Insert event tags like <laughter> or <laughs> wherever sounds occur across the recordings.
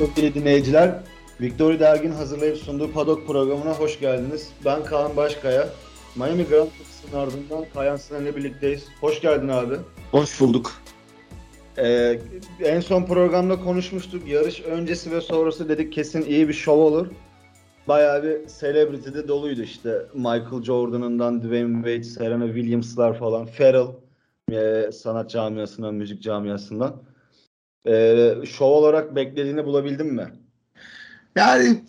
Sevgili dinleyiciler. Victoria Dergin hazırlayıp sunduğu Padok programına hoş geldiniz. Ben Kaan Başkaya. Miami Grand Prix'sinin ardından Kayan Sinan'la birlikteyiz. Hoş geldin abi. Hoş bulduk. Ee, en son programda konuşmuştuk. Yarış öncesi ve sonrası dedik kesin iyi bir şov olur. Bayağı bir celebrity de doluydu işte. Michael Jordan'ından Dwayne Wade, Serena Williams'lar falan. Pharrell e, sanat camiasından, müzik camiasından. E, şov olarak beklediğini bulabildin mi? Yani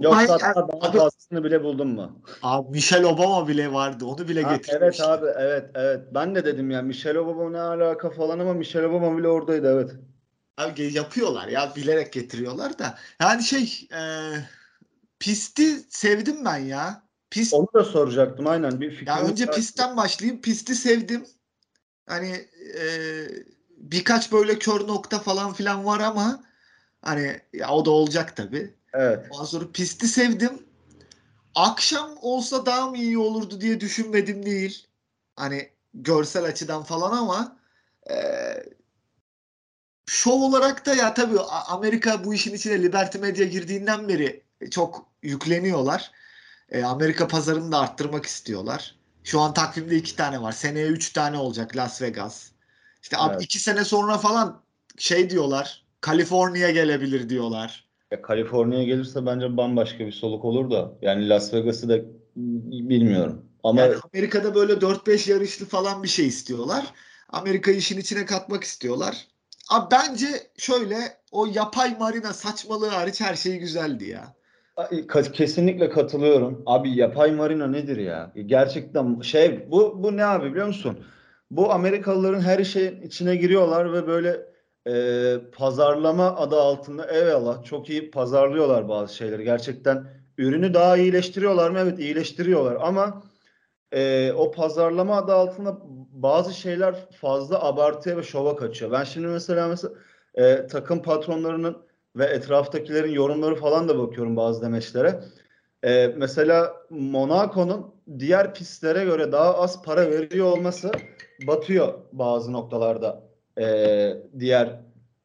Yoksa Ay- hatta daha abi- fazlasını bile buldun mu? abi Michelle Obama bile vardı. Onu bile Ha, getirmiş. evet abi evet evet. Ben de dedim ya Michelle Obama ne alaka falan ama Michelle Obama bile oradaydı evet. Abi yapıyorlar ya bilerek getiriyorlar da. Yani şey e, pisti sevdim ben ya. Pist Onu da soracaktım aynen. Bir ya önce var. pistten başlayayım. Pisti sevdim. Hani e, birkaç böyle kör nokta falan filan var ama hani ya o da olacak tabii. Evet. Ondan sonra pisti sevdim. Akşam olsa daha mı iyi olurdu diye düşünmedim değil. Hani görsel açıdan falan ama e, şov olarak da ya tabii Amerika bu işin içine Liberty Media girdiğinden beri çok yükleniyorlar. E, Amerika pazarını da arttırmak istiyorlar. Şu an takvimde iki tane var. Seneye üç tane olacak Las Vegas. İşte Evet. iki sene sonra falan şey diyorlar. Kaliforniya gelebilir diyorlar. Ya Kaliforniya gelirse bence bambaşka bir soluk olur da. Yani Las Vegas'ı da bilmiyorum. Ama Yani Amerika'da böyle 4-5 yarışlı falan bir şey istiyorlar. Amerika işin içine katmak istiyorlar. Abi bence şöyle o yapay marina saçmalığı hariç her şey güzeldi ya. Ka- Kesinlikle katılıyorum. Abi yapay marina nedir ya? Gerçekten şey bu bu ne abi biliyor musun? Bu Amerikalıların her şeyin içine giriyorlar ve böyle e, pazarlama adı altında eyvallah çok iyi pazarlıyorlar bazı şeyleri. Gerçekten ürünü daha iyileştiriyorlar mı? Evet iyileştiriyorlar ama e, o pazarlama adı altında bazı şeyler fazla abartıya ve şova kaçıyor. Ben şimdi mesela mesela e, takım patronlarının ve etraftakilerin yorumları falan da bakıyorum bazı demeçlere. Ee, mesela Monaco'nun diğer pistlere göre daha az para veriyor olması batıyor bazı noktalarda ee, diğer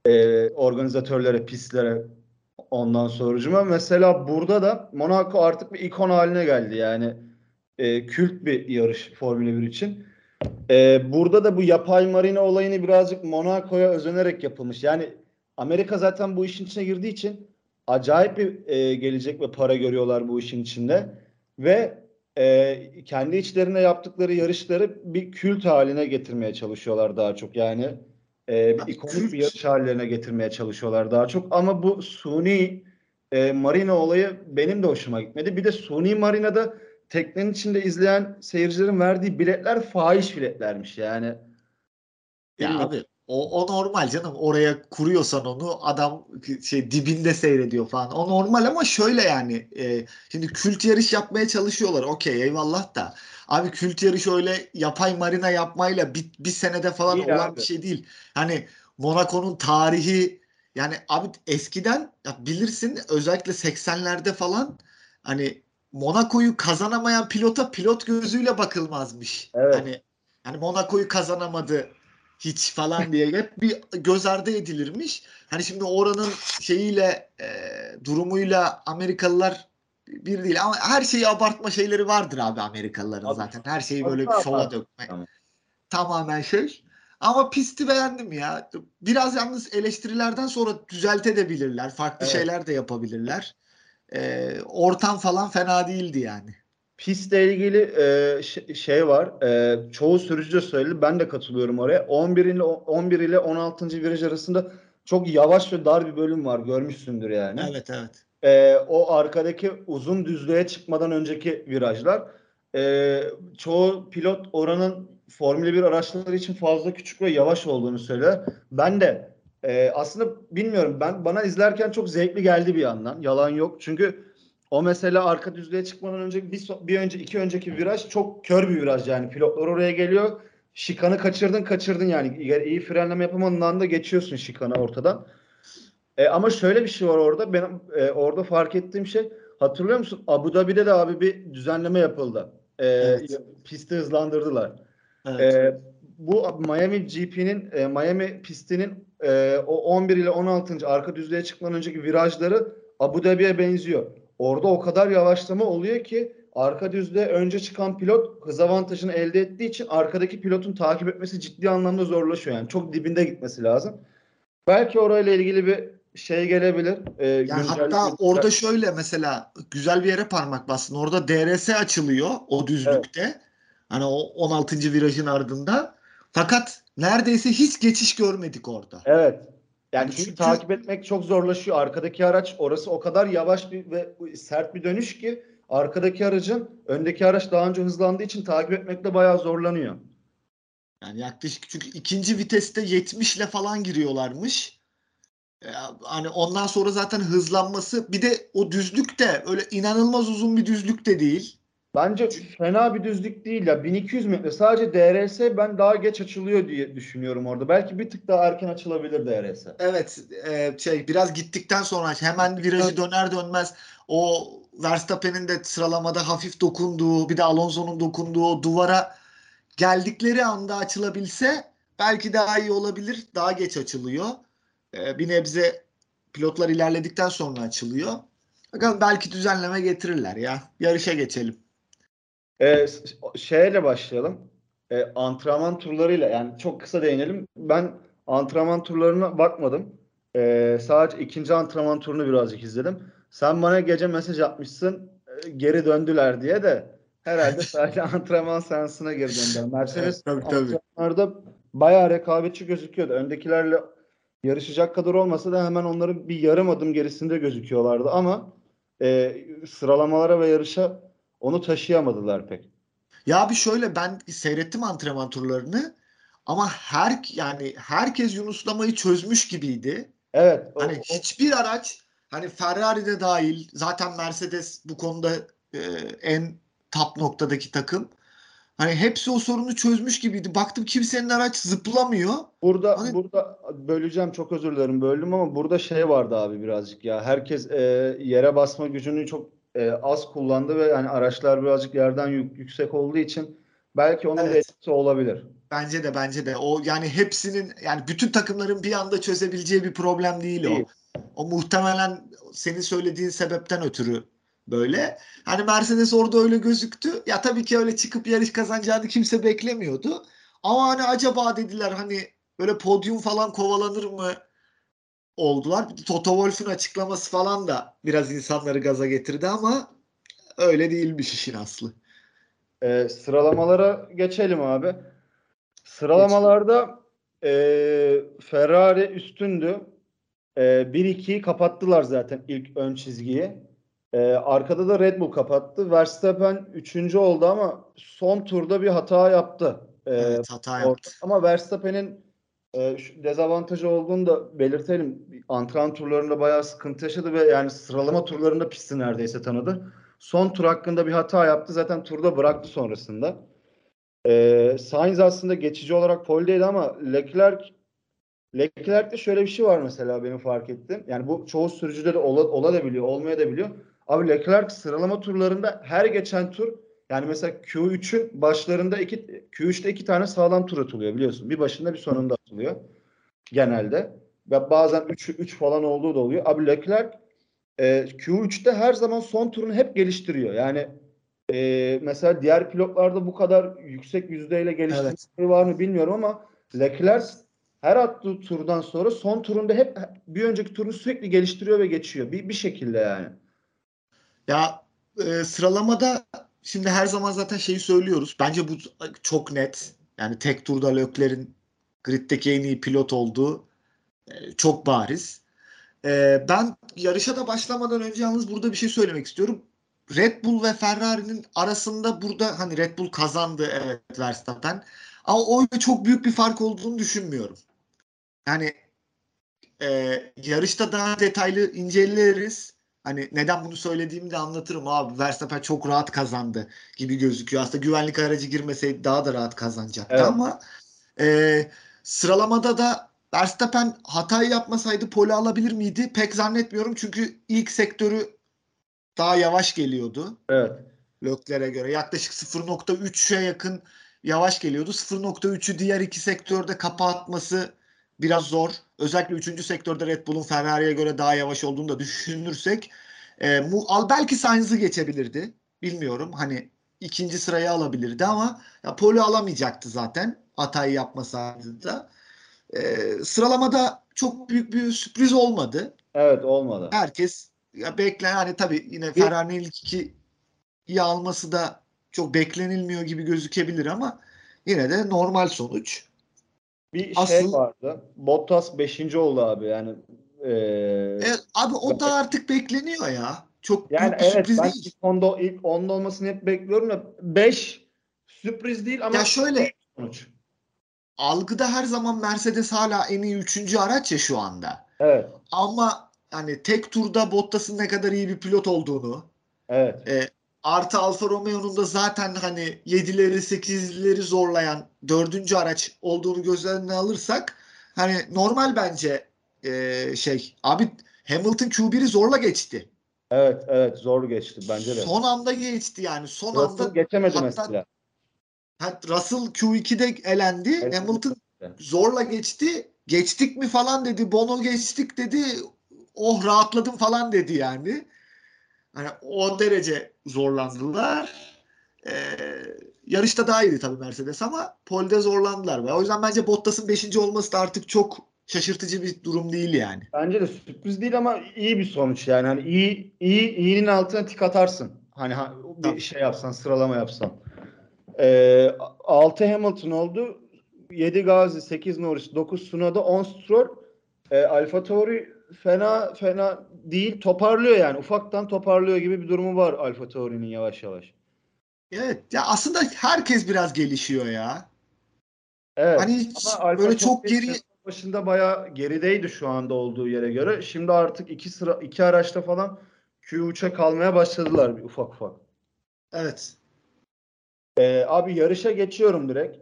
e, organizatörlere, pistlere ondan sorucuma. Mesela burada da Monaco artık bir ikon haline geldi yani e, kült bir yarış Formula 1 için. Ee, burada da bu yapay marina olayını birazcık Monaco'ya özenerek yapılmış. Yani Amerika zaten bu işin içine girdiği için acayip bir e, gelecek ve para görüyorlar bu işin içinde ve e, kendi içlerinde yaptıkları yarışları bir kült haline getirmeye çalışıyorlar daha çok yani e, bir ikonik bir yarış haline getirmeye çalışıyorlar daha çok ama bu suni e, marina olayı benim de hoşuma gitmedi. Bir de suni marinada teknenin içinde izleyen seyircilerin verdiği biletler fahiş biletlermiş yani. Ya Bilmiyorum. abi o, o normal canım. Oraya kuruyorsan onu adam şey dibinde seyrediyor falan. O normal ama şöyle yani e, şimdi kült yarış yapmaya çalışıyorlar. Okey eyvallah da. Abi kült yarış öyle yapay marina yapmayla bir, bir senede falan Değil olan abi. bir şey değil. Hani Monaco'nun tarihi yani abi eskiden ya bilirsin özellikle 80'lerde falan hani Monaco'yu kazanamayan pilota pilot gözüyle bakılmazmış. Evet. Hani hani Monaco'yu kazanamadı hiç falan diye hep bir göz ardı edilirmiş. Hani şimdi oranın şeyiyle e, durumuyla Amerikalılar bir değil ama her şeyi abartma şeyleri vardır abi Amerikalıların Abi, zaten. Her şeyi böyle bir yapar? dökme. Tamam. Tamamen şey. Ama pisti beğendim ya. Biraz yalnız eleştirilerden sonra düzeltebilirler. Farklı Evet. şeyler de yapabilirler. E, ortam falan fena değildi yani. Pistle ilgili e, şey var. E, çoğu sürücü de söyledi. Ben de katılıyorum oraya. 11 ile 11 ile 16. viraj arasında çok yavaş ve dar bir bölüm var. Görmüşsündür yani. Evet evet. E, o arkadaki uzun düzlüğe çıkmadan önceki virajlar. E, çoğu pilot oranın Formula 1 araçları için fazla küçük ve yavaş olduğunu söylüyor. Ben de e, aslında bilmiyorum. Ben bana izlerken çok zevkli geldi bir yandan. Yalan yok. Çünkü o mesela arka düzlüğe çıkmadan önce bir, bir önce iki önceki viraj çok kör bir viraj yani pilotlar oraya geliyor. Şikanı kaçırdın kaçırdın yani iyi, iyi frenleme yapamadığın anda geçiyorsun şikanı ortadan. E, ama şöyle bir şey var orada benim e, orada fark ettiğim şey hatırlıyor musun? Abu Dhabi'de de abi bir düzenleme yapıldı. E, Evet. Pisti hızlandırdılar. Evet. E, bu Miami GP'nin e, Miami pistinin e, o 11 ile 16. arka düzlüğe çıkmadan önceki virajları Abu Dhabi'ye benziyor. Orada o kadar yavaşlama oluyor ki arka düzlüğe önce çıkan pilot hız avantajını elde ettiği için arkadaki pilotun takip etmesi ciddi anlamda zorlaşıyor. Yani çok dibinde gitmesi lazım. Belki orayla ilgili bir şey gelebilir. E, Yani hatta orada şöyle mesela güzel bir yere parmak bastın. Orada DRS açılıyor o düzlükte. Hani o 16. virajın ardında. Fakat neredeyse hiç geçiş görmedik orada. Evet. Yani Hani çünkü çünkü- takip etmek çok zorlaşıyor. Arkadaki araç orası o kadar yavaş bir ve sert bir dönüş ki arkadaki aracın öndeki araç daha önce hızlandığı için takip etmekte bayağı zorlanıyor. Yani yaklaşık çünkü ikinci viteste 70 ile falan giriyorlarmış. Ee, Hani ondan sonra zaten hızlanması bir de o düzlük de öyle inanılmaz uzun bir düzlük de değil. Bence fena bir düzlük değil ya. 1200 metre. Sadece DRS ben daha geç açılıyor diye düşünüyorum orada. Belki bir tık daha erken açılabilir DRS. Evet e, şey biraz gittikten sonra hemen virajı döner dönmez o Verstappen'in de sıralamada hafif dokunduğu bir de Alonso'nun dokunduğu o duvara geldikleri anda açılabilse belki daha iyi olabilir. Daha geç açılıyor. E, bir nebze pilotlar ilerledikten sonra açılıyor. Bakalım belki düzenleme getirirler ya. Yarışa geçelim. S- şeyle başlayalım. Ee, antrenman turlarıyla yani çok kısa değinelim. Ben antrenman turlarına bakmadım. Ee, sadece ikinci antrenman turunu birazcık izledim. Sen bana gece mesaj atmışsın e, geri döndüler diye de herhalde sadece <laughs> antrenman seansına geri döndüler. Mercedes tabii, tabii. antrenmanlarda bayağı rekabetçi gözüküyordu. Öndekilerle yarışacak kadar olmasa da hemen onların bir yarım adım gerisinde gözüküyorlardı ama e, sıralamalara ve yarışa onu taşıyamadılar pek. Ya bir şöyle ben seyrettim antrenman turlarını ama her yani herkes Yunuslamayı çözmüş gibiydi. Evet. o- Hani o- hiçbir araç hani Ferrari de dahil zaten Mercedes bu konuda e, en top noktadaki takım. Hani hepsi o sorunu çözmüş gibiydi. Baktım kimsenin araç zıplamıyor. burada Hani- burada böleceğim çok özür dilerim böldüm ama burada şey vardı abi birazcık ya. Herkes e, yere basma gücünü çok e, az kullandı ve yani araçlar birazcık yerden yük- yüksek olduğu için belki onun Evet. etkisi olabilir. Bence de bence de o yani hepsinin yani bütün takımların bir anda çözebileceği bir problem değil o. Değil. O muhtemelen senin söylediğin sebepten ötürü böyle. Hani Mercedes orada öyle gözüktü. Ya tabii ki öyle çıkıp yarış kazanacağını kimse beklemiyordu. Ama hani acaba dediler hani böyle podyum falan kovalanır mı oldular. Toto Wolff'un açıklaması falan da biraz insanları gaza getirdi ama öyle değilmiş işin aslı. E, sıralamalara geçelim abi. Sıralamalarda e, Ferrari üstündü. E, 1-2'yi kapattılar zaten ilk ön çizgiyi. E, arkada da Red Bull kapattı. Verstappen 3. oldu ama son turda bir hata yaptı. E, Evet hata yaptı. Ama Verstappen'in e, şu dezavantajı olduğunu da belirtelim. Antrenman turlarında bayağı sıkıntı yaşadı ve yani sıralama turlarında pisti neredeyse tanıdı. Son tur hakkında bir hata yaptı. Zaten turda bıraktı sonrasında. E, Sainz aslında geçici olarak poledeydi ama Leclerc Leclerc'te şöyle bir şey var mesela benim fark ettim. Yani bu çoğu sürücüde de ola, ola da biliyor, olmaya da biliyor. Abi Leclerc sıralama turlarında her geçen tur yani mesela Q3'ün başlarında iki Q3'te iki tane sağlam tur atılıyor biliyorsun. Bir başında bir sonunda atılıyor genelde. Ve bazen 3 3 falan olduğu da oluyor. Abi Leclerc e, Q3'te her zaman son turunu hep geliştiriyor. Yani e, mesela diğer pilotlarda bu kadar yüksek yüzdeyle geliştirmeleri var mı bilmiyorum ama Leclerc her attığı turdan sonra son turunda hep bir önceki turunu sürekli geliştiriyor ve geçiyor. Bir, bir şekilde yani. Ya e, sıralamada şimdi her zaman zaten şeyi söylüyoruz. Bence bu çok net. Yani tek turda Leclerc'in griddeki en iyi pilot olduğu e, çok bariz. E, ben yarışa da başlamadan önce yalnız burada bir şey söylemek istiyorum. Red Bull ve Ferrari'nin arasında burada hani Red Bull kazandı evet Verstappen. Ama o çok büyük bir fark olduğunu düşünmüyorum. Yani e, yarışta daha detaylı inceleriz. Hani neden bunu söylediğimi de anlatırım abi. Verstappen çok rahat kazandı gibi gözüküyor. Aslında güvenlik aracı girmeseydi daha da rahat kazanacaktı Evet. ama e, sıralamada da Verstappen hatayı yapmasaydı pole alabilir miydi? Pek zannetmiyorum çünkü ilk sektörü daha yavaş geliyordu Evet. Leclerc'e göre. Yaklaşık 0.3'e yakın yavaş geliyordu. 0.3'ü diğer iki sektörde kapatması biraz zor. Özellikle üçüncü sektörde Red Bull'un Ferrari'ye göre daha yavaş olduğunu da düşünürsek e, mu, al belki Sainz'ı geçebilirdi. Bilmiyorum. Hani ikinci sırayı alabilirdi ama ya pole alamayacaktı zaten. Hatayı yapmasaydı da. E, sıralamada çok büyük bir sürpriz olmadı. Evet olmadı. Herkes ya beklen hani tabii yine Ferrari'nin ilk iki iyi alması da çok beklenilmiyor gibi gözükebilir ama yine de normal sonuç. Bir şey Asıl- vardı. Bottas 5. oldu abi yani. Ee, E, abi o da artık bekleniyor ya. Çok yani büyük bir evet sürpriz ben değil. ilk 10'da, ilk 10'da olmasını hep bekliyorum da 5 sürpriz değil ama Ya şöyle sonuç. algıda her zaman Mercedes hala en iyi üçüncü araç ya şu anda. Evet. Ama hani tek turda Bottas'ın ne kadar iyi bir pilot olduğunu Evet. e, artı Alfa Romeo'nun da zaten hani 7'leri 8'leri zorlayan dördüncü araç olduğunu göz önüne alırsak hani normal bence e, şey abi Hamilton Q1'i zorla geçti. Evet, evet zor geçti bence de. Son anda geçti yani. Son Russell anda geçemedi hatta- mesela. ha, Russell Q2'de elendi. Evet. Hamilton zorla geçti. Geçtik mi falan dedi. Bono geçtik dedi. Oh rahatladım falan dedi yani. Hani o derece zorlandılar. Ee, yarışta daha iyiydi tabii Mercedes ama polde zorlandılar. Ve o yüzden bence Bottas'ın 5. olması da artık çok şaşırtıcı bir durum değil yani. Bence de sürpriz değil ama iyi bir sonuç yani. Hani iyi iyi iyinin altına tik atarsın. Hani ha- bir Tabii. şey yapsan, sıralama yapsan. Ee, 6 Hamilton oldu. 7 Gazi, 8 Norris, 9 Tsunoda, 10 Stroll. Ee, Alfa Tauri fena fena değil. Toparlıyor yani. Ufaktan toparlıyor gibi bir durumu var Alfa Tauri'nin yavaş yavaş. Evet ya aslında herkes biraz gelişiyor ya. Evet. Hani hiç Ama Alfa böyle çok geri başında bayağı gerideydi şu anda olduğu yere göre. Şimdi artık iki sıra iki araçta falan Q3'e kalmaya başladılar bir ufak ufak. evet Ee, abi yarışa geçiyorum direkt.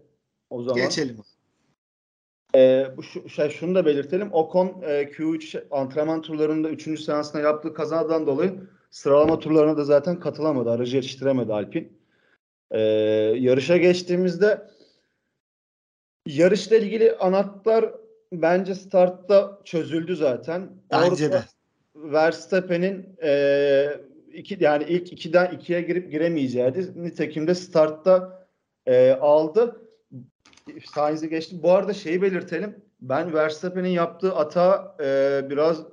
O zaman. geçelim. Ee, bu şu, şey, şunu da belirtelim. Ocon e, Q3 antrenman turlarında 3. seansında yaptığı kazadan dolayı sıralama turlarına da zaten katılamadı. Aracı yetiştiremedi Alpine. Ee, yarışa geçtiğimizde yarışla ilgili anahtar bence startta çözüldü zaten. Bence Orada de. Verstappen'in e, iki yani ilk ikiden ikiye girip giremeyeceğiydi. Nitekim de startta e, aldı. Sainz'i geçti. Bu arada şeyi belirtelim. Ben Verstappen'in yaptığı hata e, biraz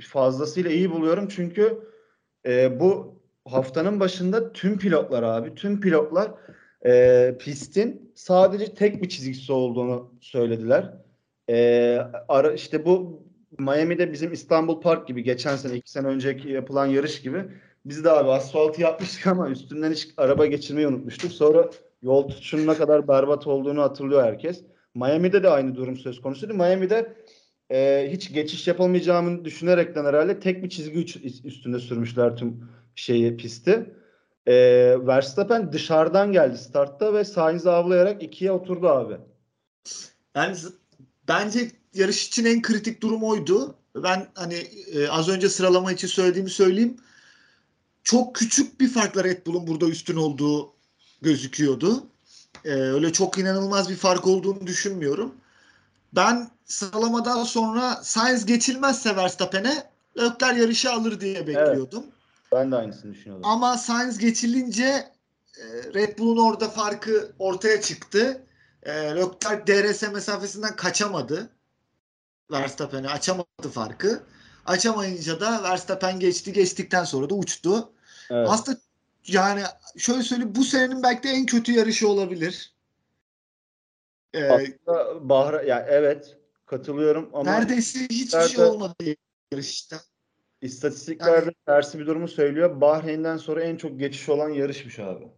fazlasıyla iyi buluyorum. Çünkü e, bu haftanın başında tüm pilotlar abi, tüm pilotlar e, pistin sadece tek bir çizgisi olduğunu söylediler. E, ara, işte bu Miami'de bizim İstanbul Park gibi geçen sene iki sene önceki yapılan yarış gibi biz de abi asfaltı yapmıştık ama üstünden hiç araba geçirmeyi unutmuştuk. Sonra yol tutuşunun ne kadar berbat olduğunu hatırlıyor herkes. Miami'de de aynı durum söz konusuydu. Miami'de e, hiç geçiş yapılmayacağını düşünerekten herhalde tek bir çizgi üstünde sürmüşler tüm şeyi pisti. E, Verstappen dışarıdan geldi startta ve Sainz'i avlayarak ikiye oturdu abi. Yani bence yarış için en kritik durum oydu. Ben hani e, az önce sıralama için söylediğimi söyleyeyim. Çok küçük bir farkla Red Bull'un burada üstün olduğu gözüküyordu. E, öyle çok inanılmaz bir fark olduğunu düşünmüyorum. Ben sıralamadan sonra Sainz geçilmezse Verstappen'e Leclerc yarışı alır diye bekliyordum. Ben de aynısını düşünüyordum. Ama Sainz geçilince e, Red Bull'un orada farkı ortaya çıktı. E, Leclerc DRS mesafesinden kaçamadı. Verstappen'e açamadı farkı. Açamayınca da Verstappen geçti. Geçtikten sonra da uçtu. Evet. Aslında yani şöyle söyleyeyim bu senenin belki de en kötü yarışı olabilir. E, Aslında Bahra ya evet katılıyorum ama neredeyse hiçbir şey olmadı yarışta. istatistiklerde Yani- tersi bir durumu söylüyor. Bahreyn'den sonra en çok geçiş olan yarışmış abi.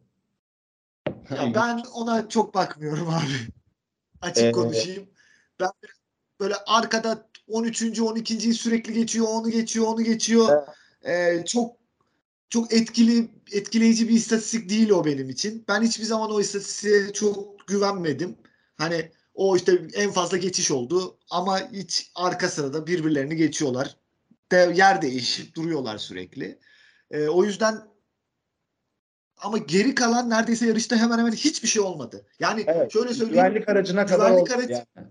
Ya ben ona çok bakmıyorum abi. <laughs> Açık Ee, konuşayım. Ben böyle arkada 13. 12. sürekli geçiyor, onu geçiyor, onu geçiyor. Ee, çok çok etkili etkileyici bir istatistik değil o benim için. Ben hiçbir zaman o istatistiğe çok güvenmedim. Hani o işte en fazla geçiş oldu ama hiç arka sırada birbirlerini geçiyorlar. De, yer değişip duruyorlar sürekli. Ee, o yüzden ama geri kalan neredeyse yarışta hemen hemen hiçbir şey olmadı. Yani Evet, şöyle söyleyeyim. Güvenlik aracına kadar Güvenlik oldu aracı- yani.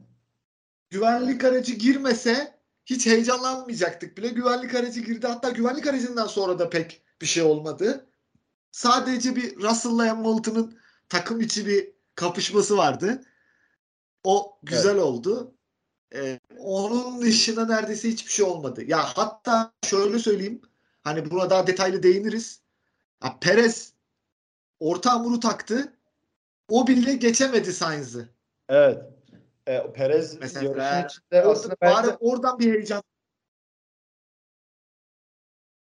güvenlik aracı girmese hiç heyecanlanmayacaktık bile. Güvenlik aracı girdi. Hatta güvenlik aracından sonra da pek bir şey olmadı. Sadece bir Russell'la Hamilton'ın takım içi bir kapışması vardı. O güzel oldu. Ee, onun dışında neredeyse hiçbir şey olmadı. Ya hatta şöyle söyleyeyim. Hani buna daha detaylı değiniriz. Ya Perez orta hamuru taktı. O bile geçemedi Sainz'ı. Evet. E, Perez Mesela yarışın içinde aslında bari oradan bir heyecan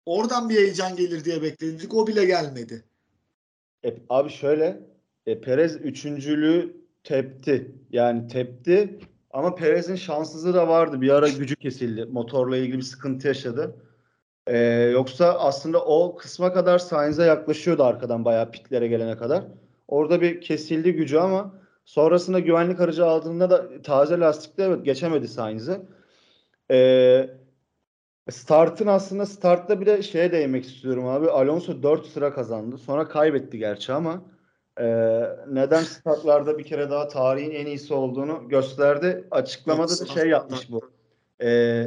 oradan bir heyecan gelir diye bekledik. O bile gelmedi. E, abi şöyle e, Perez üçüncülüğü tepti. Yani tepti ama Perez'in şanssızlığı da vardı. Bir ara gücü kesildi. Motorla ilgili bir sıkıntı yaşadı. E, yoksa aslında o kısma kadar Sainz'e yaklaşıyordu arkadan bayağı pitlere gelene kadar. Orada bir kesildi gücü ama sonrasında güvenlik aracı aldığında da taze lastikle evet geçemedi Sainz'i. E, Start'ın aslında startta bir de şeye değinmek istiyorum abi. Alonso 4 sıra kazandı. Sonra kaybetti gerçi ama e, neden startlarda bir kere daha tarihin en iyisi olduğunu gösterdi. Açıklamada da şey yapmış bu. E,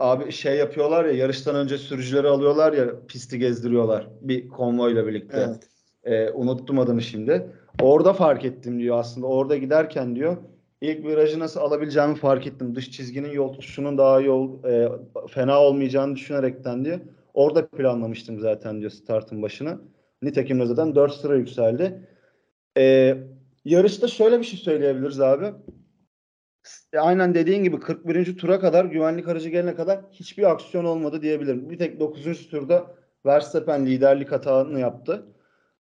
abi şey yapıyorlar ya yarıştan önce sürücüleri alıyorlar ya pisti gezdiriyorlar bir konvoyla birlikte. Evet. E, unuttum adını şimdi. Orada fark ettim diyor aslında. Orada giderken diyor ilk virajı nasıl alabileceğimi fark ettim. Dış çizginin yol tutuşunun daha iyi ol- e, fena olmayacağını düşünerekten diyor. Orada planlamıştım zaten diyor startın başına. Nitekim zaten 4 sıra yükseldi. E, yarışta şöyle bir şey söyleyebiliriz abi. E, aynen dediğin gibi 41. tura kadar güvenlik aracı gelene kadar hiçbir aksiyon olmadı diyebilirim. Bir tek 9. turda Verstappen liderlik hatasını yaptı.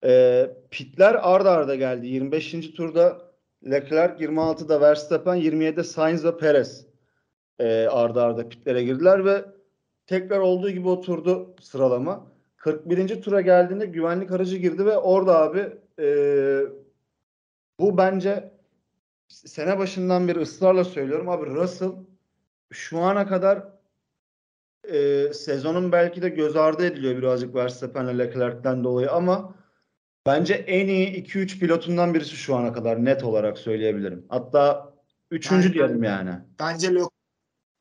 E, pitler arda arda geldi. 25. turda Leclerc, 26'da Verstappen, 27'de Sainz ve Perez e, arda arda pitlere girdiler ve tekrar olduğu gibi oturdu sıralama. 41. tura geldiğinde güvenlik aracı girdi ve orada abi e, bu bence sene başından beri ısrarla söylüyorum abi Russell şu ana kadar e, sezonun belki de göz ardı ediliyor birazcık Verstappen'le Leclerc'ten dolayı ama bence en iyi 2-3 pilotundan birisi şu ana kadar net olarak söyleyebilirim. Hatta üçüncü Ben- diyelim yani. Bence Lö-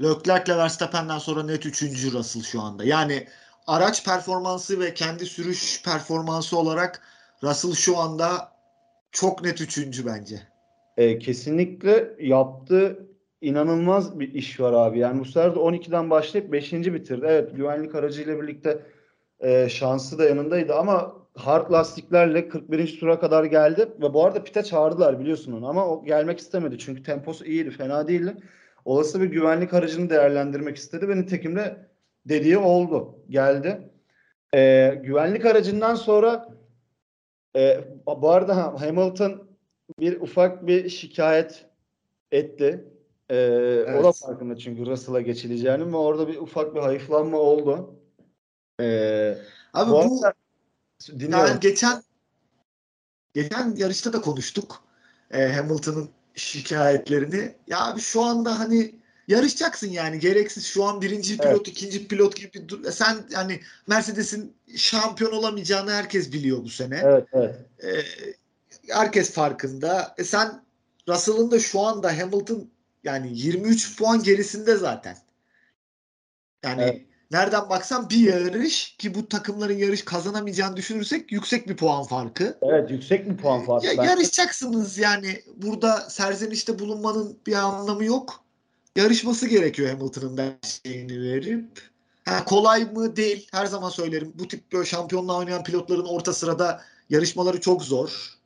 Leclerc'le Verstappen'den sonra net 3. Russell şu anda. Yani araç performansı ve kendi sürüş performansı olarak Russell şu anda çok net 3. bence. E, kesinlikle yaptığı inanılmaz bir iş var abi. Yani bu sefer de 12'den başlayıp 5. bitirdi. Evet güvenlik aracıyla birlikte e, şansı da yanındaydı ama hard lastiklerle 41. tura kadar geldi ve bu arada pite çağırdılar biliyorsun onu ama o gelmek istemedi çünkü temposu iyiydi, fena değildi. Olası bir güvenlik aracını değerlendirmek istedi ve nitekim de dediği oldu. Geldi. E, güvenlik aracından sonra e, bu arada ha, Hamilton bir ufak bir şikayet etti. Ee, O da Evet. farkında çünkü Russell'a geçileceğinin ve orada bir ufak bir hayıflanma oldu. Ee, Abi bu bu dinliyorum. yani geçen geçen yarışta da konuştuk. Ee, Hamilton'ın şikayetlerini. Ya abi şu anda hani yarışacaksın yani gereksiz şu an birinci pilot, Evet. ikinci pilot gibi dur- sen yani Mercedes'in şampiyon olamayacağını herkes biliyor bu sene. Evet, evet. Ee, herkes farkında. E sen Russell'ın da şu anda Hamilton yani 23 puan gerisinde zaten. Yani Evet. Nereden baksan bir yarış ki bu takımların yarış kazanamayacağını düşünürsek yüksek bir puan farkı. Evet, yüksek bir puan farkı. Ya, Ben- yarışacaksınız yani. Burada serzenişte bulunmanın bir anlamı yok. Yarışması gerekiyor Hamilton'ın da şeyini verip. Ha, kolay mı değil. Her zaman söylerim. Bu tip böyle şampiyonla oynayan pilotların orta sırada yarışmaları çok zor.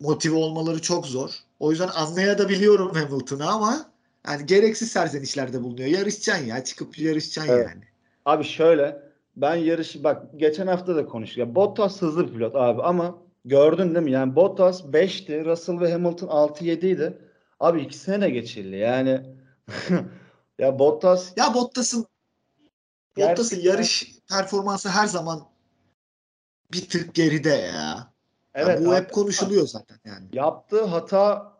Motive olmaları çok zor. O yüzden anlayabiliyorum Hamilton'ı ama yani gereksiz serzenişlerde bulunuyor. Yarışacaksın ya. Çıkıp yarışacaksın Evet. yani. Abi şöyle ben yarışı bak geçen hafta da konuştuk. Ya Bottas hızlı bir pilot abi ama gördün değil mi? Yani Bottas 5'ti, Russell ve Hamilton 6-7 idi. Abi ikisine de geçildi. Yani <laughs> ya Bottas Ya Bottas'ın Bottas'ın yarış performansı her zaman bir tık geride ya. Ya evet bu abi, hep konuşuluyor zaten yani. yaptığı hata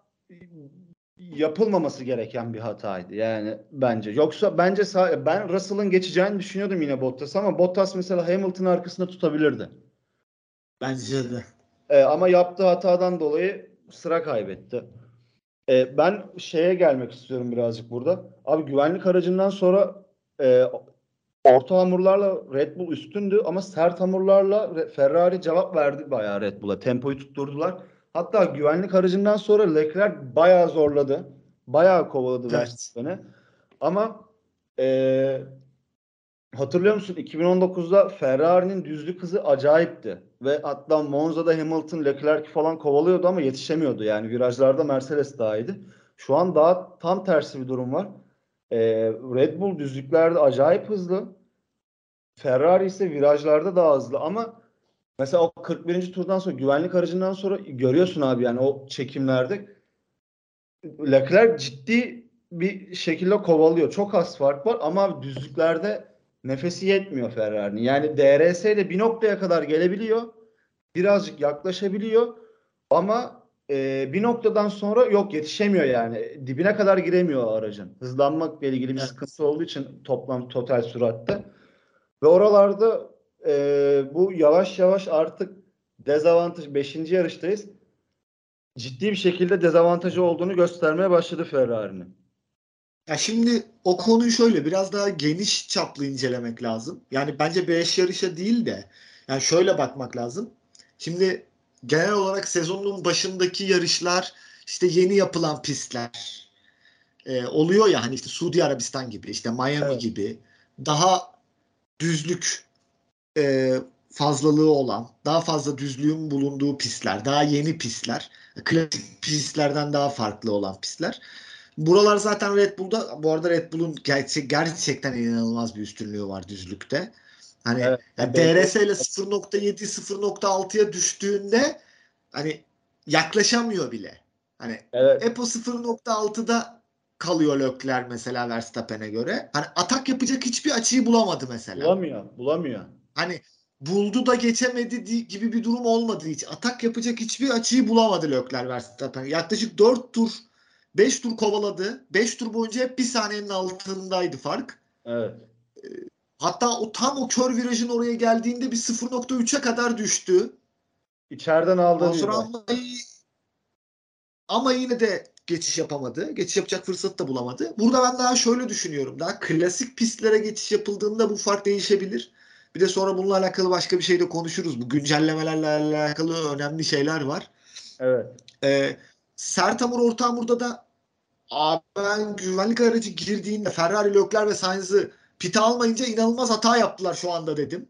yapılmaması gereken bir hataydı yani bence. Yoksa bence ben Russell'ın geçeceğini düşünüyordum yine Bottas ama Bottas mesela Hamilton'ın arkasında tutabilirdi. Bence de. E, ama yaptığı hatadan dolayı sıra kaybetti. E, ben şeye gelmek istiyorum birazcık burada. Abi güvenlik aracından sonra e, orta hamurlarla Red Bull üstündü ama sert hamurlarla Ferrari cevap verdi bayağı Red Bull'a. Tempoyu tutturdular. Hatta güvenlik aracından sonra Leclerc bayağı zorladı. Bayağı kovaladı Evet. Verstappen'i. Ama e, hatırlıyor musun 2019'da Ferrari'nin düzlük hızı acayipti. Ve hatta Monza'da Hamilton Leclerc falan kovalıyordu ama yetişemiyordu. Yani virajlarda Mercedes daha iyiydi. Şu an daha tam tersi bir durum var. Ee, Red Bull düzlüklerde acayip hızlı. Ferrari ise virajlarda daha hızlı ama mesela o 41. turdan sonra güvenlik aracından sonra görüyorsun abi yani o çekimlerde Leclerc ciddi bir şekilde kovalıyor. Çok az fark var ama abi düzlüklerde nefesi yetmiyor Ferrari'nin. Yani DRS ile bir noktaya kadar gelebiliyor. Birazcık yaklaşabiliyor ama e, bir noktadan sonra yok yetişemiyor yani. Dibine kadar giremiyor aracın. Hızlanmakla ilgili bir Evet. sıkıntı olduğu için toplam total süratte. Ve oralarda e, bu yavaş yavaş artık dezavantaj 5. yarıştayız. Ciddi bir şekilde dezavantajı olduğunu göstermeye başladı Ferrari'nin. Ya şimdi o konuyu şöyle biraz daha geniş çaplı incelemek lazım. Yani bence 5 yarışa değil de yani şöyle bakmak lazım. Şimdi genel olarak sezonun başındaki yarışlar işte yeni yapılan pistler e, oluyor ya hani işte Suudi Arabistan gibi işte Miami Evet. gibi daha düzlük e, fazlalığı olan daha fazla düzlüğün bulunduğu pistler daha yeni pistler klasik pistlerden daha farklı olan pistler. Buralar zaten Red Bull'da bu arada Red Bull'un gerçek, gerçekten inanılmaz bir üstünlüğü var düzlükte. Hani Evet. yani DRS ile 0.7 0.6'ya düştüğünde hani yaklaşamıyor bile. Hani Evet. hep o 0.6'da kalıyor Leclerc mesela Verstappen'e göre. Hani atak yapacak hiçbir açıyı bulamadı mesela. Bulamıyor. Bulamıyor. Hani buldu da geçemedi di- gibi bir durum olmadı hiç. Atak yapacak hiçbir açıyı bulamadı Leclerc Verstappen. Yaklaşık 4 tur 5 tur kovaladı. 5 tur boyunca hep bir saniyenin altındaydı fark. Evet. Hatta o tam o kör virajın oraya geldiğinde bir 0.3'e kadar düştü. İçeriden ama, ama yine de geçiş yapamadı. Geçiş yapacak fırsat da bulamadı. Burada ben daha şöyle düşünüyorum. Daha klasik pistlere geçiş yapıldığında bu fark değişebilir. Bir de sonra bununla alakalı başka bir şey de konuşuruz. Bu güncellemelerle alakalı önemli şeyler var. Evet. Ee, sert hamur orta hamurda da abi ben güvenlik aracı girdiğinde Ferrari, Leclerc ve Sainz'ı pite almayınca inanılmaz hata yaptılar şu anda dedim.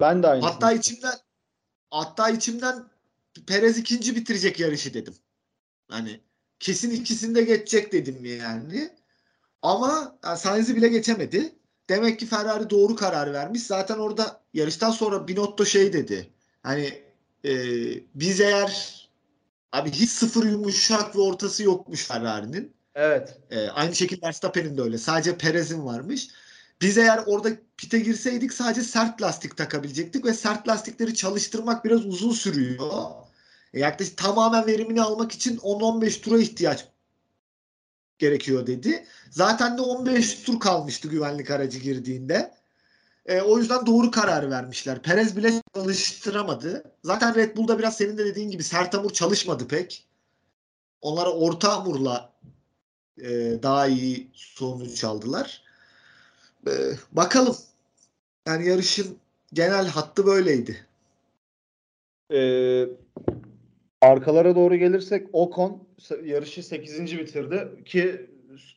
Ben de aynı. Hatta içimden hatta içimden Perez ikinci bitirecek yarışı dedim. Hani kesin ikisinde geçecek dedim yani. Ama yani Sainz'i bile geçemedi. Demek ki Ferrari doğru karar vermiş. Zaten orada yarıştan sonra Binotto şey dedi. Hani e, biz eğer abi hiç sıfır yumuşak ve ortası yokmuş Ferrari'nin. Evet. E, aynı şekilde Verstappen'in de öyle. Sadece Perez'in varmış. Biz eğer orada pite girseydik sadece sert lastik takabilecektik ve sert lastikleri çalıştırmak biraz uzun sürüyor. E, yaklaşık tamamen verimini almak için 10-15 tura ihtiyaç gerekiyor dedi. Zaten de 15 tur kalmıştı güvenlik aracı girdiğinde. E, o yüzden doğru karar vermişler. Perez bile çalıştıramadı. Zaten Red Bull'da biraz senin de dediğin gibi sert hamur çalışmadı pek. Onlara orta hamurla e, daha iyi sonuç aldılar. E, bakalım. Yani yarışın genel hattı böyleydi. Ee, arkalara doğru gelirsek Ocon yarışı 8. bitirdi ki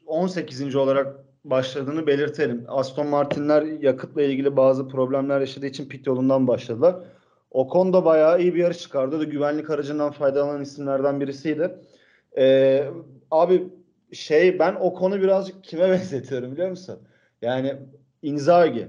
18. olarak başladığını belirtelim. Aston Martin'ler yakıtla ilgili bazı problemler yaşadığı için pit yolundan başladılar. Ocon da bayağı iyi bir yarış çıkardı. Da güvenlik aracından faydalanan isimlerden birisiydi. Ee, abi şey ben Ocon'u birazcık kime <laughs> benzetiyorum biliyor musun? Yani Inzaghi.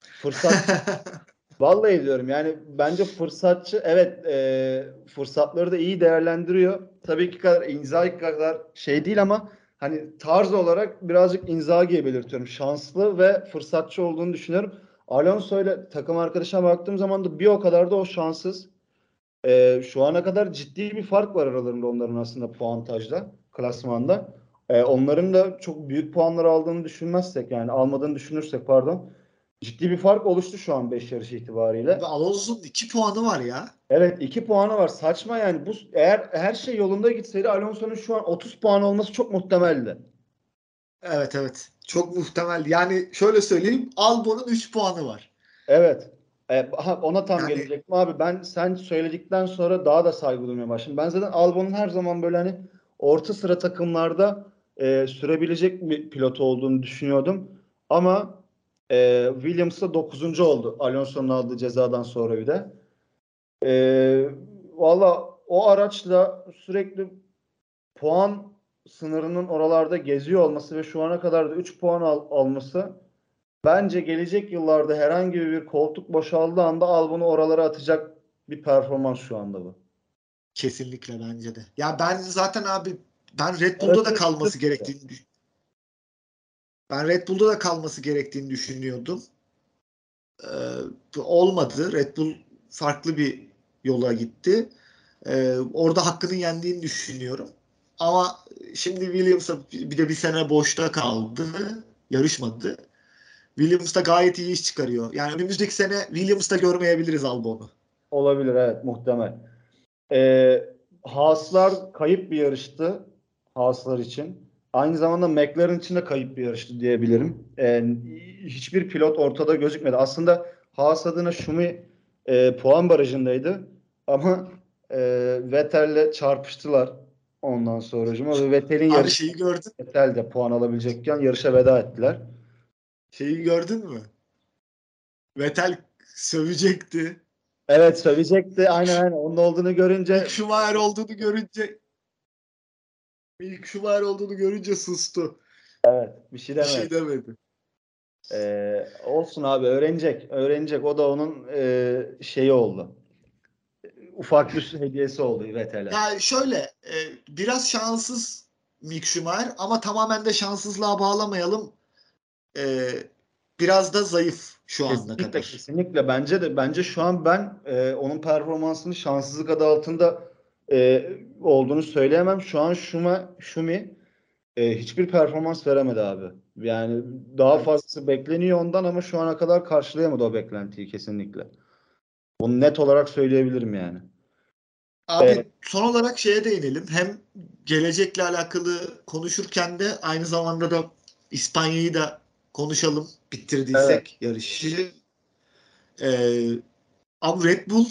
Fırsat <laughs> Vallahi diyorum yani bence fırsatçı evet e, fırsatları da iyi değerlendiriyor. Tabii ki kadar Inzaghi kadar şey değil ama hani tarz olarak birazcık Inzaghi'ye belirtiyorum. Şanslı ve fırsatçı olduğunu düşünüyorum. Alonso ile takım arkadaşına baktığım zaman da bir o kadar da o şanssız. E, şu ana kadar ciddi bir fark var aralarında onların aslında puantajda, klasmanda. E, onların da çok büyük puanlar aldığını düşünmezsek yani almadığını düşünürsek pardon ciddi bir fark oluştu şu an 5 yarış itibariyle. Ve Alonso'nun 2 puanı var ya. Evet 2 puanı var. Saçma yani. Bu eğer her şey yolunda gitseydi Alonso'nun şu an 30 puan olması çok muhtemeldi. Evet evet. Çok muhtemel. Yani şöyle söyleyeyim. Albon'un 3 puanı var. Evet. E, ona tam Yani- gelecektim abi. Ben sen söyledikten sonra daha da saygı duymaya başladım. Ben zaten Albon'un her zaman böyle hani orta sıra takımlarda e, sürebilecek bir pilot olduğunu düşünüyordum. Ama e, Williams da 9. oldu. Alonso'nun aldığı cezadan sonra bir de. E, Valla o araçla sürekli puan sınırının oralarda geziyor olması ve şu ana kadar da 3 puan al- alması bence gelecek yıllarda herhangi bir koltuk boşaldığı anda Albon'u oralara atacak bir performans şu anda bu. Kesinlikle bence de. Ya ben zaten abi ben Red Bull'da Evet, da kalması evet. gerektiğini ben Red Bull'da da kalması gerektiğini düşünüyordum. Ee, olmadı. Red Bull farklı bir yola gitti. Ee, orada hakkını yendiğini düşünüyorum. Ama şimdi Williams'a bir de bir sene boşta kaldı. Yarışmadı. Williams da gayet iyi iş çıkarıyor. Yani önümüzdeki sene Williams'ta görmeyebiliriz Albon'u. Olabilir evet muhtemel. Ee, Haaslar kayıp bir yarıştı. Haaslar için. Aynı zamanda McLaren için de kayıp bir yarıştı diyebilirim. Ee, hiçbir pilot ortada gözükmedi. Aslında Haas adına Schumi e, puan barajındaydı. Ama e, Vettel'le çarpıştılar ondan sonra. Ve Vettel'in yarışı gördün Vettel de puan alabilecekken yarışa veda ettiler. Şeyi gördün mü? Vettel sövecekti. Evet sövecekti. Aynen aynen. Onun olduğunu görünce Schumacher olduğunu görünce Mick Schumacher olduğunu görünce sustu. bir şey Bir demedi. şey demedi. Ee, olsun abi öğrenecek. Öğrenecek. O da onun e, şeyi oldu. Ufak bir <laughs> hediyesi oldu Vettel'e. Yani şöyle e, biraz şanssız Mick Schumacher ama tamamen de şanssızlığa bağlamayalım. E, biraz da zayıf şu Kesinlikle, kadar. kesinlikle. Bence de bence şu an ben e, onun performansını şanssızlık adı altında e, olduğunu söyleyemem. Şu an Şuma, Şumi e, hiçbir performans veremedi abi. Yani daha fazlası bekleniyor ondan ama şu ana kadar karşılayamadı o beklentiyi kesinlikle. Bunu net olarak söyleyebilirim yani. Abi Evet. son olarak şeye değinelim. Hem gelecekle alakalı konuşurken de aynı zamanda da İspanya'yı da konuşalım. Bitirdiysek yarışı. Ee, abi Red Bull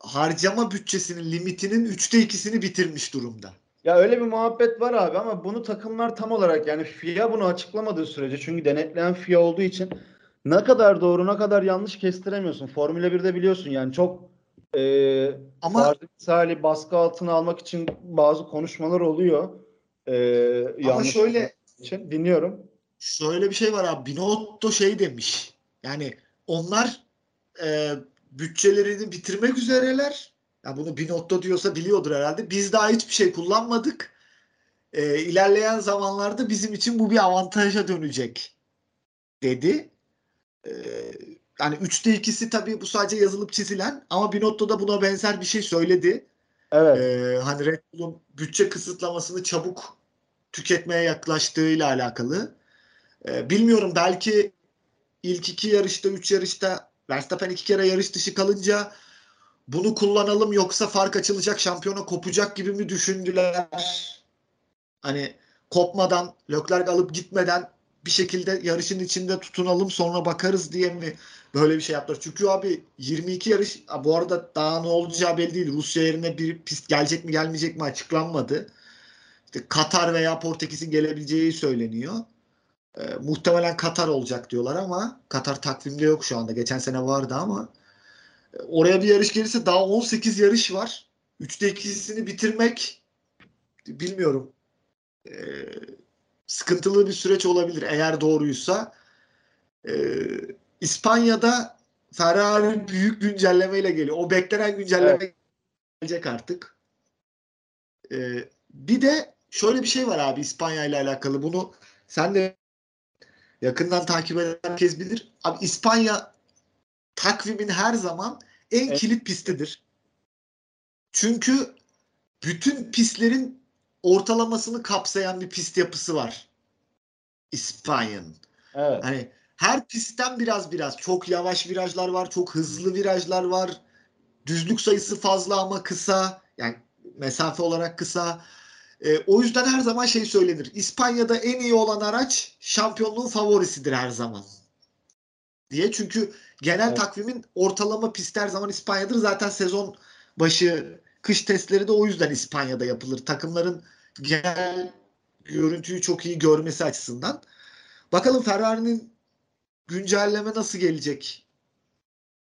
harcama bütçesinin limitinin üçte ikisini bitirmiş durumda. Ya öyle bir muhabbet var abi ama bunu takımlar tam olarak yani FIA bunu açıklamadığı sürece çünkü denetleyen FIA olduğu için ne kadar doğru ne kadar yanlış kestiremiyorsun. Formula 1'de biliyorsun yani çok e, Ama- misali baskı altına almak için bazı konuşmalar oluyor. E, Ama şöyle için dinliyorum. şöyle bir şey var abi. Binotto şey demiş. Yani onlar e, bütçelerini bitirmek üzereler. Ya bunu Binotto diyorsa biliyordur herhalde. Biz daha hiçbir şey kullanmadık. E, ilerleyen zamanlarda bizim için bu bir avantaja dönecek dedi. E, yani üçte ikisi tabii bu sadece yazılıp çizilen ama Binotto da buna benzer bir şey söyledi. Evet. Ee, hani Red Bull'un bütçe kısıtlamasını çabuk tüketmeye yaklaştığıyla alakalı. Ee, bilmiyorum belki ilk iki yarışta, üç yarışta Verstappen iki kere yarış dışı kalınca bunu kullanalım yoksa fark açılacak, şampiyona kopacak gibi mi düşündüler? Hani kopmadan, Leclerc alıp gitmeden bir şekilde yarışın içinde tutunalım sonra bakarız diye mi böyle bir şey yaptılar? Çünkü abi 22 yarış bu arada daha ne olacağı belli değil. Rusya yerine bir pist gelecek mi gelmeyecek mi açıklanmadı. İşte Katar veya Portekiz'in gelebileceği söyleniyor. Ee, muhtemelen Katar olacak diyorlar ama Katar takvimde yok şu anda. Geçen sene vardı ama e, oraya bir yarış gelirse daha 18 yarış var. 3'te ikisini bitirmek bilmiyorum. Ee, sıkıntılı bir süreç olabilir eğer doğruysa. Ee, İspanya'da Ferrari büyük güncellemeyle geliyor. O beklenen güncelleme gelecek artık. Ee, bir de şöyle bir şey var abi İspanya ile alakalı. Bunu sen de yakından takip eden herkes bilir. Abi İspanya takvimin her zaman en Evet. kilit pistidir. Çünkü bütün pistlerin ortalamasını kapsayan bir pist yapısı var. İspanya'nın. Evet. Hani her pistten biraz biraz çok yavaş virajlar var, çok hızlı virajlar var. Düzlük sayısı fazla ama kısa. Yani mesafe olarak kısa. E, o yüzden her zaman şey söylenir. İspanya'da en iyi olan araç şampiyonluğun favorisidir her zaman. Diye çünkü genel Evet. takvimin ortalama pist her zaman İspanya'dır. Zaten sezon başı kış testleri de o yüzden İspanya'da yapılır. Takımların genel görüntüyü çok iyi görmesi açısından. Bakalım Ferrari'nin güncelleme nasıl gelecek?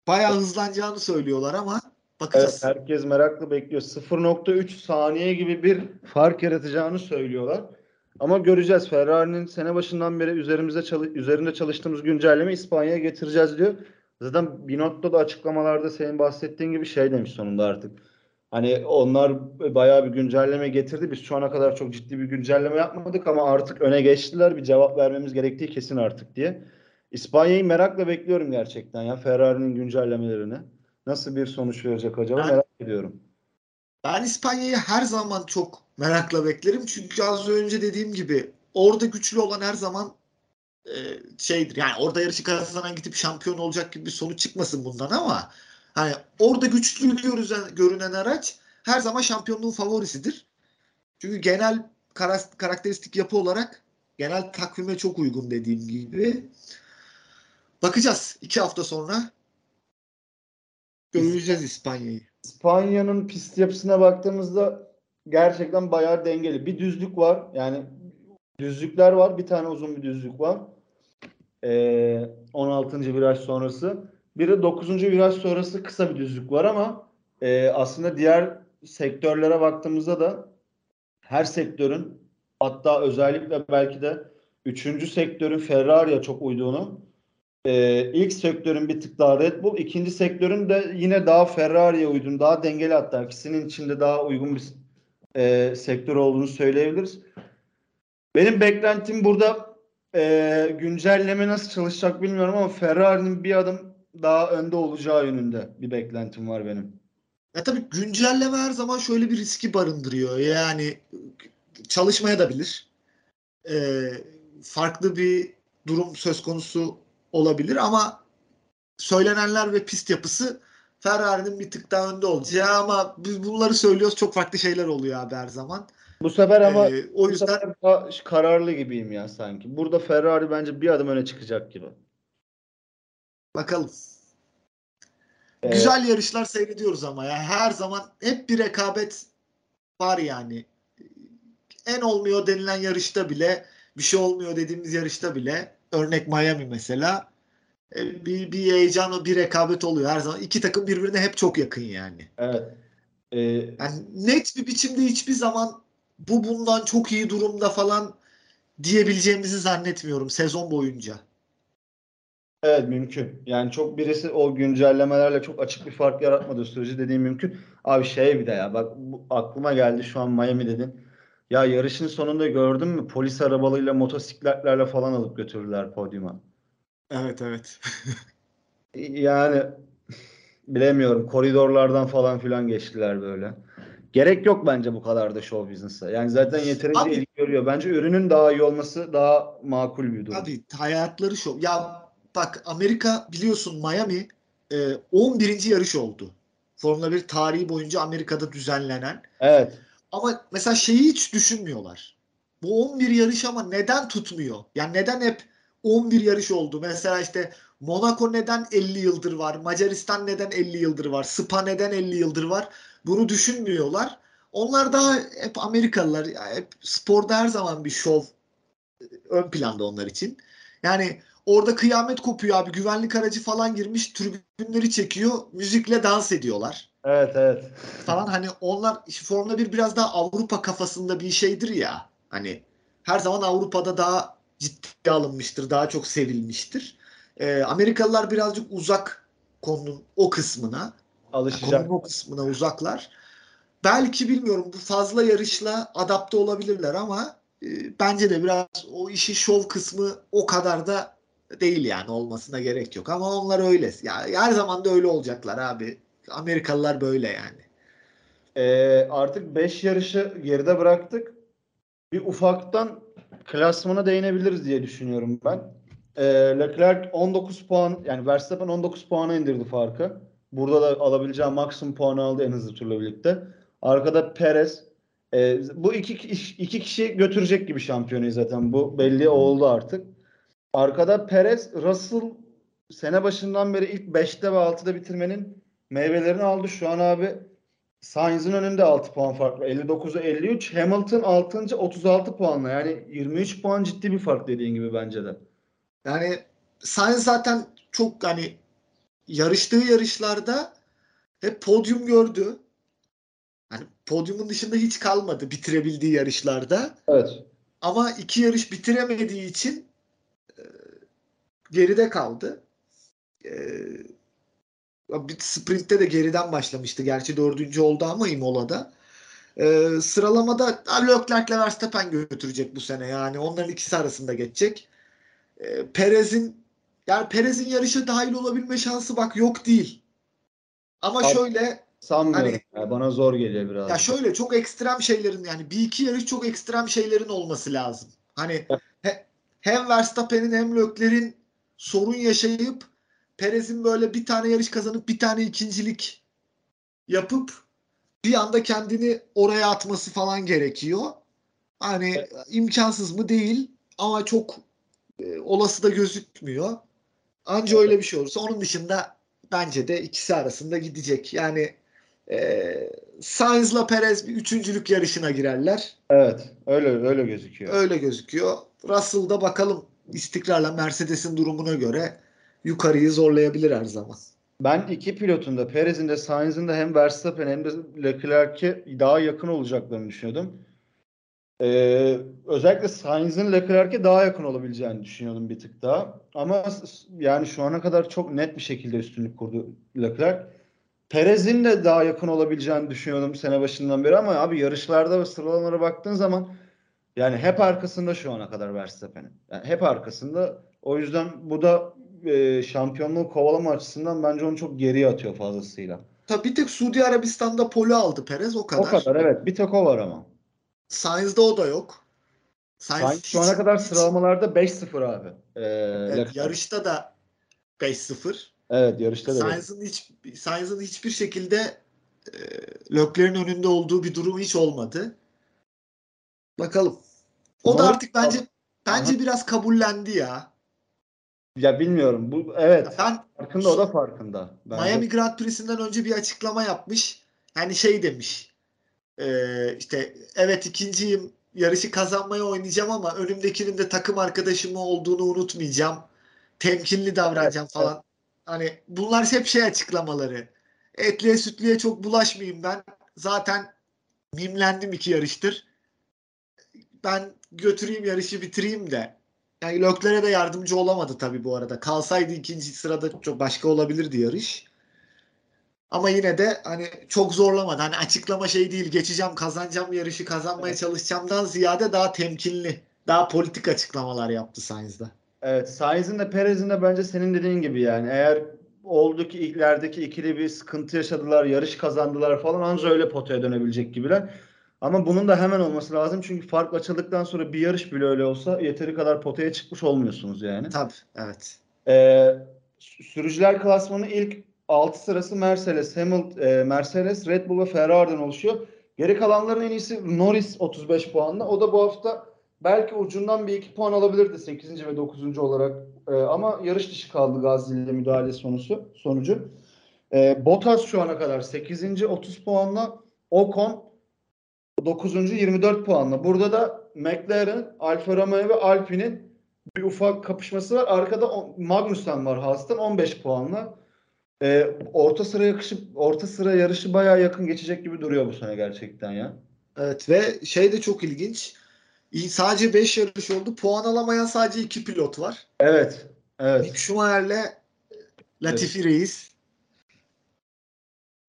Bayağı hızlanacağını söylüyorlar ama bakacağız. Evet, herkes merakla bekliyor. 0.3 saniye gibi bir fark yaratacağını söylüyorlar. Ama göreceğiz. Ferrari'nin sene başından beri üzerimizde çalı- üzerinde çalıştığımız güncelleme İspanya'ya getireceğiz diyor. Zaten Binotto da açıklamalarda senin bahsettiğin gibi şey demiş sonunda artık. Hani onlar bayağı bir güncelleme getirdi. Biz şu ana kadar çok ciddi bir güncelleme yapmadık ama artık öne geçtiler. Bir cevap vermemiz gerektiği kesin artık diye. İspanya'yı merakla bekliyorum gerçekten ya Ferrari'nin güncellemelerini. Nasıl bir sonuç verecek acaba Ben- merak ediyorum. Ben İspanya'yı her zaman çok merakla beklerim. Çünkü az önce dediğim gibi orada güçlü olan her zaman e, şeydir. Yani orada yarışı kazanan gidip şampiyon olacak gibi bir sonuç çıkmasın bundan ama hani orada güçlü görünen, görünen araç her zaman şampiyonluğun favorisidir. Çünkü genel kara- karakteristik yapı olarak genel takvime çok uygun dediğim gibi. Bakacağız. iki hafta sonra göreceğiz İspanya'yı. İspanya'nın pist yapısına baktığımızda gerçekten bayağı dengeli. Bir düzlük var. Yani düzlükler var. Bir tane uzun bir düzlük var. Ee, 16. viraj sonrası. Bir de 9. viraj sonrası kısa bir düzlük var ama e, aslında diğer sektörlere baktığımızda da her sektörün hatta özellikle belki de 3. sektörün Ferrari'ye çok uyduğunu ee, ilk sektörün bir tık daha Red Bull, ikinci sektörün de yine daha Ferrari'ye uygun, daha dengeli hatta ikisinin içinde daha uygun bir e, sektör olduğunu söyleyebiliriz. Benim beklentim burada e, güncelleme nasıl çalışacak bilmiyorum ama Ferrari'nin bir adım daha önde olacağı yönünde bir beklentim var benim. Ya tabii güncelleme her zaman şöyle bir riski barındırıyor. Yani çalışmaya da bilir. Ee, farklı bir durum söz konusu olabilir ama söylenenler ve pist yapısı Ferrari'nin bir tık daha önde olacağı ama biz bunları söylüyoruz çok farklı şeyler oluyor abi her zaman. Bu sefer ama Ee, o yüzden sefer daha kararlı gibiyim ya sanki. Burada Ferrari bence bir adım öne çıkacak gibi. bakalım. Ee, Güzel yarışlar seyrediyoruz ama ya her zaman hep bir rekabet var yani. En olmuyor denilen yarışta bile bir şey olmuyor dediğimiz yarışta bile örnek Miami mesela e, bir, bir heyecan bir rekabet oluyor her zaman. İki takım birbirine hep çok yakın yani. Evet. Ee, Yani net bir biçimde hiçbir zaman bu bundan çok iyi durumda falan diyebileceğimizi zannetmiyorum sezon boyunca. Evet mümkün. Yani çok birisi o güncellemelerle çok açık bir fark yaratmadığı sürece dediğim mümkün. Abi şey bir de ya bak bu, aklıma geldi şu an Miami dedin. Ya yarışın sonunda gördün mü polis arabalarıyla motosikletlerle falan alıp götürdüler podyuma. Evet evet. <laughs> Yani bilemiyorum koridorlardan falan filan geçtiler böyle. Gerek yok bence bu kadar da show business'a. Yani zaten yeterince Abi- ilgi görüyor. Bence ürünün daha iyi olması daha makul bir durum. Abi hayatları şov. Ya bak Amerika biliyorsun Miami e, 11. yarış oldu. Formula 1 tarihi boyunca Amerika'da düzenlenen. Evet. Ama mesela şeyi hiç düşünmüyorlar. Bu 11 yarış ama neden tutmuyor? Yani neden hep 11 yarış oldu? Mesela işte Monaco neden 50 yıldır var? Macaristan neden 50 yıldır var? Spa neden 50 yıldır var? Bunu düşünmüyorlar. Onlar daha hep Amerikalılar. Hep sporda her zaman bir şov e, ön planda onlar için. Yani orada kıyamet kopuyor abi. Güvenlik aracı falan girmiş. Tribünleri çekiyor. Müzikle dans ediyorlar Evet evet. falan hani onlar Formula 1 biraz daha Avrupa kafasında bir şeydir ya. Hani her zaman Avrupa'da daha ciddiye alınmıştır, daha çok sevilmiştir. Ee, Amerikalılar birazcık uzak konunun o kısmına, Alışacak. konunun o kısmına uzaklar. Belki bilmiyorum bu fazla yarışla adapte olabilirler ama e, bence de biraz o işi şov kısmı o kadar da değil yani olmasına gerek yok. Ama onlar öyle. Ya her zaman da öyle olacaklar abi. Amerikalılar böyle yani. Ee, artık 5 yarışı geride bıraktık. Bir ufaktan klasmana değinebiliriz diye düşünüyorum ben. e, Leclerc 19 puan yani Verstappen 19 puana indirdi farkı. Burada da alabileceği maksimum puanı aldı en hızlı turla birlikte. Arkada Perez. E, bu iki, iki kişi götürecek gibi şampiyonu zaten. Bu belli oldu artık. Arkada Perez, Russell sene başından beri ilk 5'te ve 6'da bitirmenin meyvelerini aldı. Şu an abi Sainz'in önünde 6 puan fark var. 59'a 53. Hamilton 6. 36 puanla. Yani 23 puan ciddi bir fark dediğin gibi bence de. Yani Sainz zaten çok hani yarıştığı yarışlarda hep podyum gördü. Hani podyumun dışında hiç kalmadı bitirebildiği yarışlarda. Evet. Ama iki yarış bitiremediği için e, geride kaldı. E, bir sprintte de geriden başlamıştı. Gerçi dördüncü oldu ama Imola'da. E, sıralamada Leclerc'le Verstappen götürecek bu sene. Yani onların ikisi arasında geçecek. E, Perez'in yani Perez'in yarışa dahil olabilme şansı bak yok değil. Ama Abi, şöyle Sanmıyorum. Hani- ya. Bana zor geliyor biraz. ya şöyle çok ekstrem şeylerin yani bir iki yarış çok ekstrem şeylerin olması lazım. Hani he- hem Verstappen'in hem Leclerc'in sorun yaşayıp Perez'in böyle bir tane yarış kazanıp bir tane ikincilik yapıp bir anda kendini oraya atması falan gerekiyor. Hani imkansız mı değil ama çok e, olası da gözükmüyor. Anca öyle bir şey olursa onun dışında bence de ikisi arasında gidecek. Yani e, Sainz'la Perez bir üçüncülük yarışına girerler. Evet. Öyle öyle gözüküyor. Öyle gözüküyor. Russell'da bakalım istikrarla Mercedes'in durumuna göre yukarıyı zorlayabilir her zaman. Ben iki pilotun da Perez'in de Sainz'in de hem Verstappen hem de Leclerc'e daha yakın olacaklarını düşünüyordum. Ee, özellikle Sainz'in Leclerc'e daha yakın olabileceğini düşünüyordum bir tık daha. Ama yani şu ana kadar çok net bir şekilde üstünlük kurdu Leclerc. Perez'in de daha yakın olabileceğini düşünüyordum sene başından beri ama abi yarışlarda ve sıralamalara baktığın zaman yani hep arkasında şu ana kadar Verstappen'in. Yani hep arkasında. O yüzden bu da e, şampiyonluğu kovalama açısından bence onu çok geriye atıyor fazlasıyla. Tabii bir tek Suudi Arabistan'da pole aldı Perez o kadar. O kadar evet. Bir tek o var ama. Sainz'da o da yok. Sainz Sainz şu hiç- ana kadar hiç- sıralamalarda 5-0 abi. Ee, Evet, yarışta da 5-0. Evet yarışta da. Sainz'ın hiç Sainz'ın hiçbir şekilde e, Leclerc'in önünde olduğu bir durum hiç olmadı. Bakalım. O da Norris- artık bence bence Aha. biraz kabullendi ya. Ya bilmiyorum. Bu evet. Ben Farkında o da farkında. Bence. Miami Grand Prix'sinden önce bir açıklama yapmış. Yani şey demiş. e, işte evet ikinciyim. Yarışı kazanmaya oynayacağım ama önümdekinin de takım arkadaşım olduğunu unutmayacağım. Temkinli davranacağım Evet, falan. Hani bunlar hep şey açıklamaları. Etliye sütlüye çok bulaşmayayım ben. Zaten mimlendim iki yarıştır. Ben götüreyim yarışı bitireyim de. Yani Lökler'e de yardımcı olamadı tabii bu arada. Kalsaydı ikinci sırada çok başka olabilirdi yarış. Ama yine de hani çok zorlamadı. Hani açıklama şey değil. Geçeceğim, kazanacağım yarışı, kazanmaya Evet. çalışacağımdan ziyade daha temkinli, daha politik açıklamalar yaptı Sainz'da. Evet, Sainz'in de Perez'in de bence senin dediğin gibi yani eğer oldu ki ilklerdeki ikili bir sıkıntı yaşadılar, yarış kazandılar falan anca öyle potaya dönebilecek gibiler. Ama bunun da hemen olması lazım çünkü fark açıldıktan sonra bir yarış bile öyle olsa yeteri kadar potaya çıkmış olmuyorsunuz yani. Tabii, evet. Ee, sürücüler klasmanı ilk 6 sırası Mercedes, Hamilton, e, Mercedes, Red Bull ve Ferrari'den oluşuyor. Geri kalanların en iyisi Norris 35 puanla. O da bu hafta belki ucundan bir iki puan alabilirdi 8. ve 9. olarak. Ee, ama yarış dışı kaldı Gasly ile müdahale sonucu. sonucu. Ee, Bottas şu ana kadar 8. 30 puanla. Ocon 9. 24 puanla. Burada da McLaren, Alfa Romeo ve Alpine'in bir ufak kapışması var. Arkada Magnussen var Haas'tan 15 puanla. Ee, orta sıra yakışıp orta sıra yarışı bayağı yakın geçecek gibi duruyor bu sene gerçekten ya. Evet ve şey de çok ilginç. Sadece 5 yarış oldu. Puan alamayan sadece 2 pilot var. Evet. Evet. Mick Schumacher'le Latifi Reis.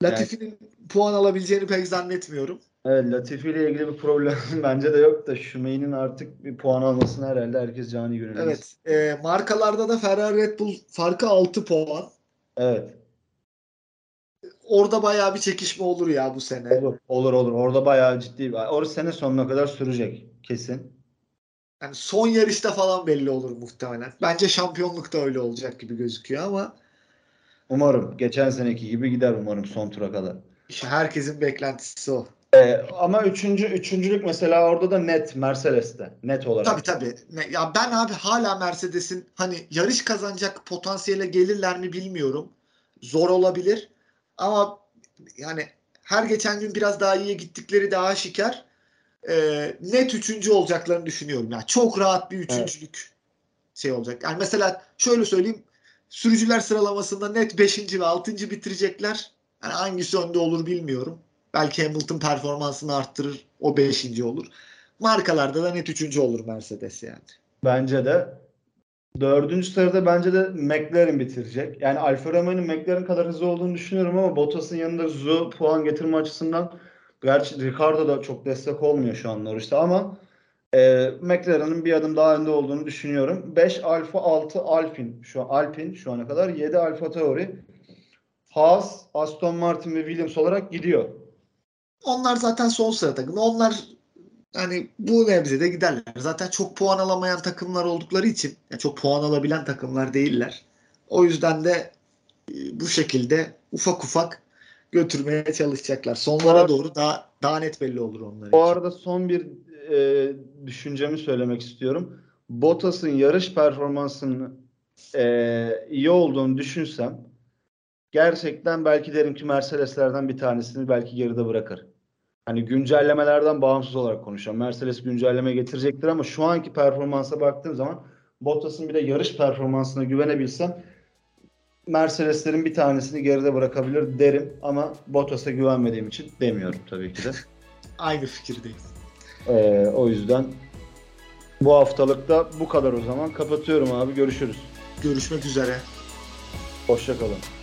Latifi'nin puan alabileceğini pek zannetmiyorum. Evet Latifi ile ilgili bir problem <laughs> bence de yok da Schumacher'in artık bir puan almasını herhalde herkes canı gönülden Evet. E, markalarda da Ferrari Red Bull farkı 6 puan. Evet. Orada bayağı bir çekişme olur ya bu sene. Olur. Olur olur. Orada bayağı ciddi. Orası sene sonuna kadar sürecek kesin. Yani son yarışta falan belli olur muhtemelen. Bence şampiyonlukta öyle olacak gibi gözüküyor ama Umarım. Geçen seneki gibi gider umarım son tura kadar. işte herkesin beklentisi o. Ee, ama üçüncü, üçüncülük mesela orada da net Mercedes'te. Net olarak. Tabii tabii. Ya ben abi hala Mercedes'in hani yarış kazanacak potansiyele gelirler mi bilmiyorum. Zor olabilir. Ama yani her geçen gün biraz daha iyiye gittikleri daha aşikar. Ee, net üçüncü olacaklarını düşünüyorum. Yani çok rahat bir üçüncülük şey olacak. Yani mesela şöyle söyleyeyim. Sürücüler sıralamasında net 5. ve 6. bitirecekler. Yani hangisi önde olur bilmiyorum. Belki Hamilton performansını arttırır. O 5. olur. Markalarda da net 3. olur Mercedes yani. Bence de. Dördüncü sırada bence de McLaren bitirecek. Yani Alfa Romeo'nun McLaren kadar hızlı olduğunu düşünüyorum ama Bottas'ın yanında hızlı puan getirme açısından gerçi Ricardo da çok destek olmuyor şu an Norris'te ama e, McLaren'ın bir adım daha önde olduğunu düşünüyorum. 5 Alfa 6 Alpine şu an Alpine şu ana kadar 7 Alfa Tauri Haas, Aston Martin ve Williams olarak gidiyor. Onlar zaten son sıra takımı. Onlar hani bu nebzede giderler. Zaten çok puan alamayan takımlar oldukları için yani çok puan alabilen takımlar değiller. O yüzden de e, bu şekilde ufak ufak götürmeye çalışacaklar. Sonlara arada- doğru daha daha net belli olur onlar Bu arada son bir e, düşüncemi söylemek istiyorum. Bottas'ın yarış performansının e, iyi olduğunu düşünsem gerçekten belki derim ki Mercedeslerden bir tanesini belki geride bırakır. Hani güncellemelerden bağımsız olarak konuşuyorum. Mercedes güncelleme getirecektir ama şu anki performansa baktığım zaman Bottas'ın bir de yarış performansına güvenebilsem Mercedeslerin bir tanesini geride bırakabilir derim ama Bottas'a güvenmediğim için demiyorum tabii ki de. <laughs> Aynı fikirdeyiz. Ee, o yüzden bu haftalıkta bu kadar o zaman. Kapatıyorum abi. Görüşürüz. Görüşmek üzere. Hoşçakalın.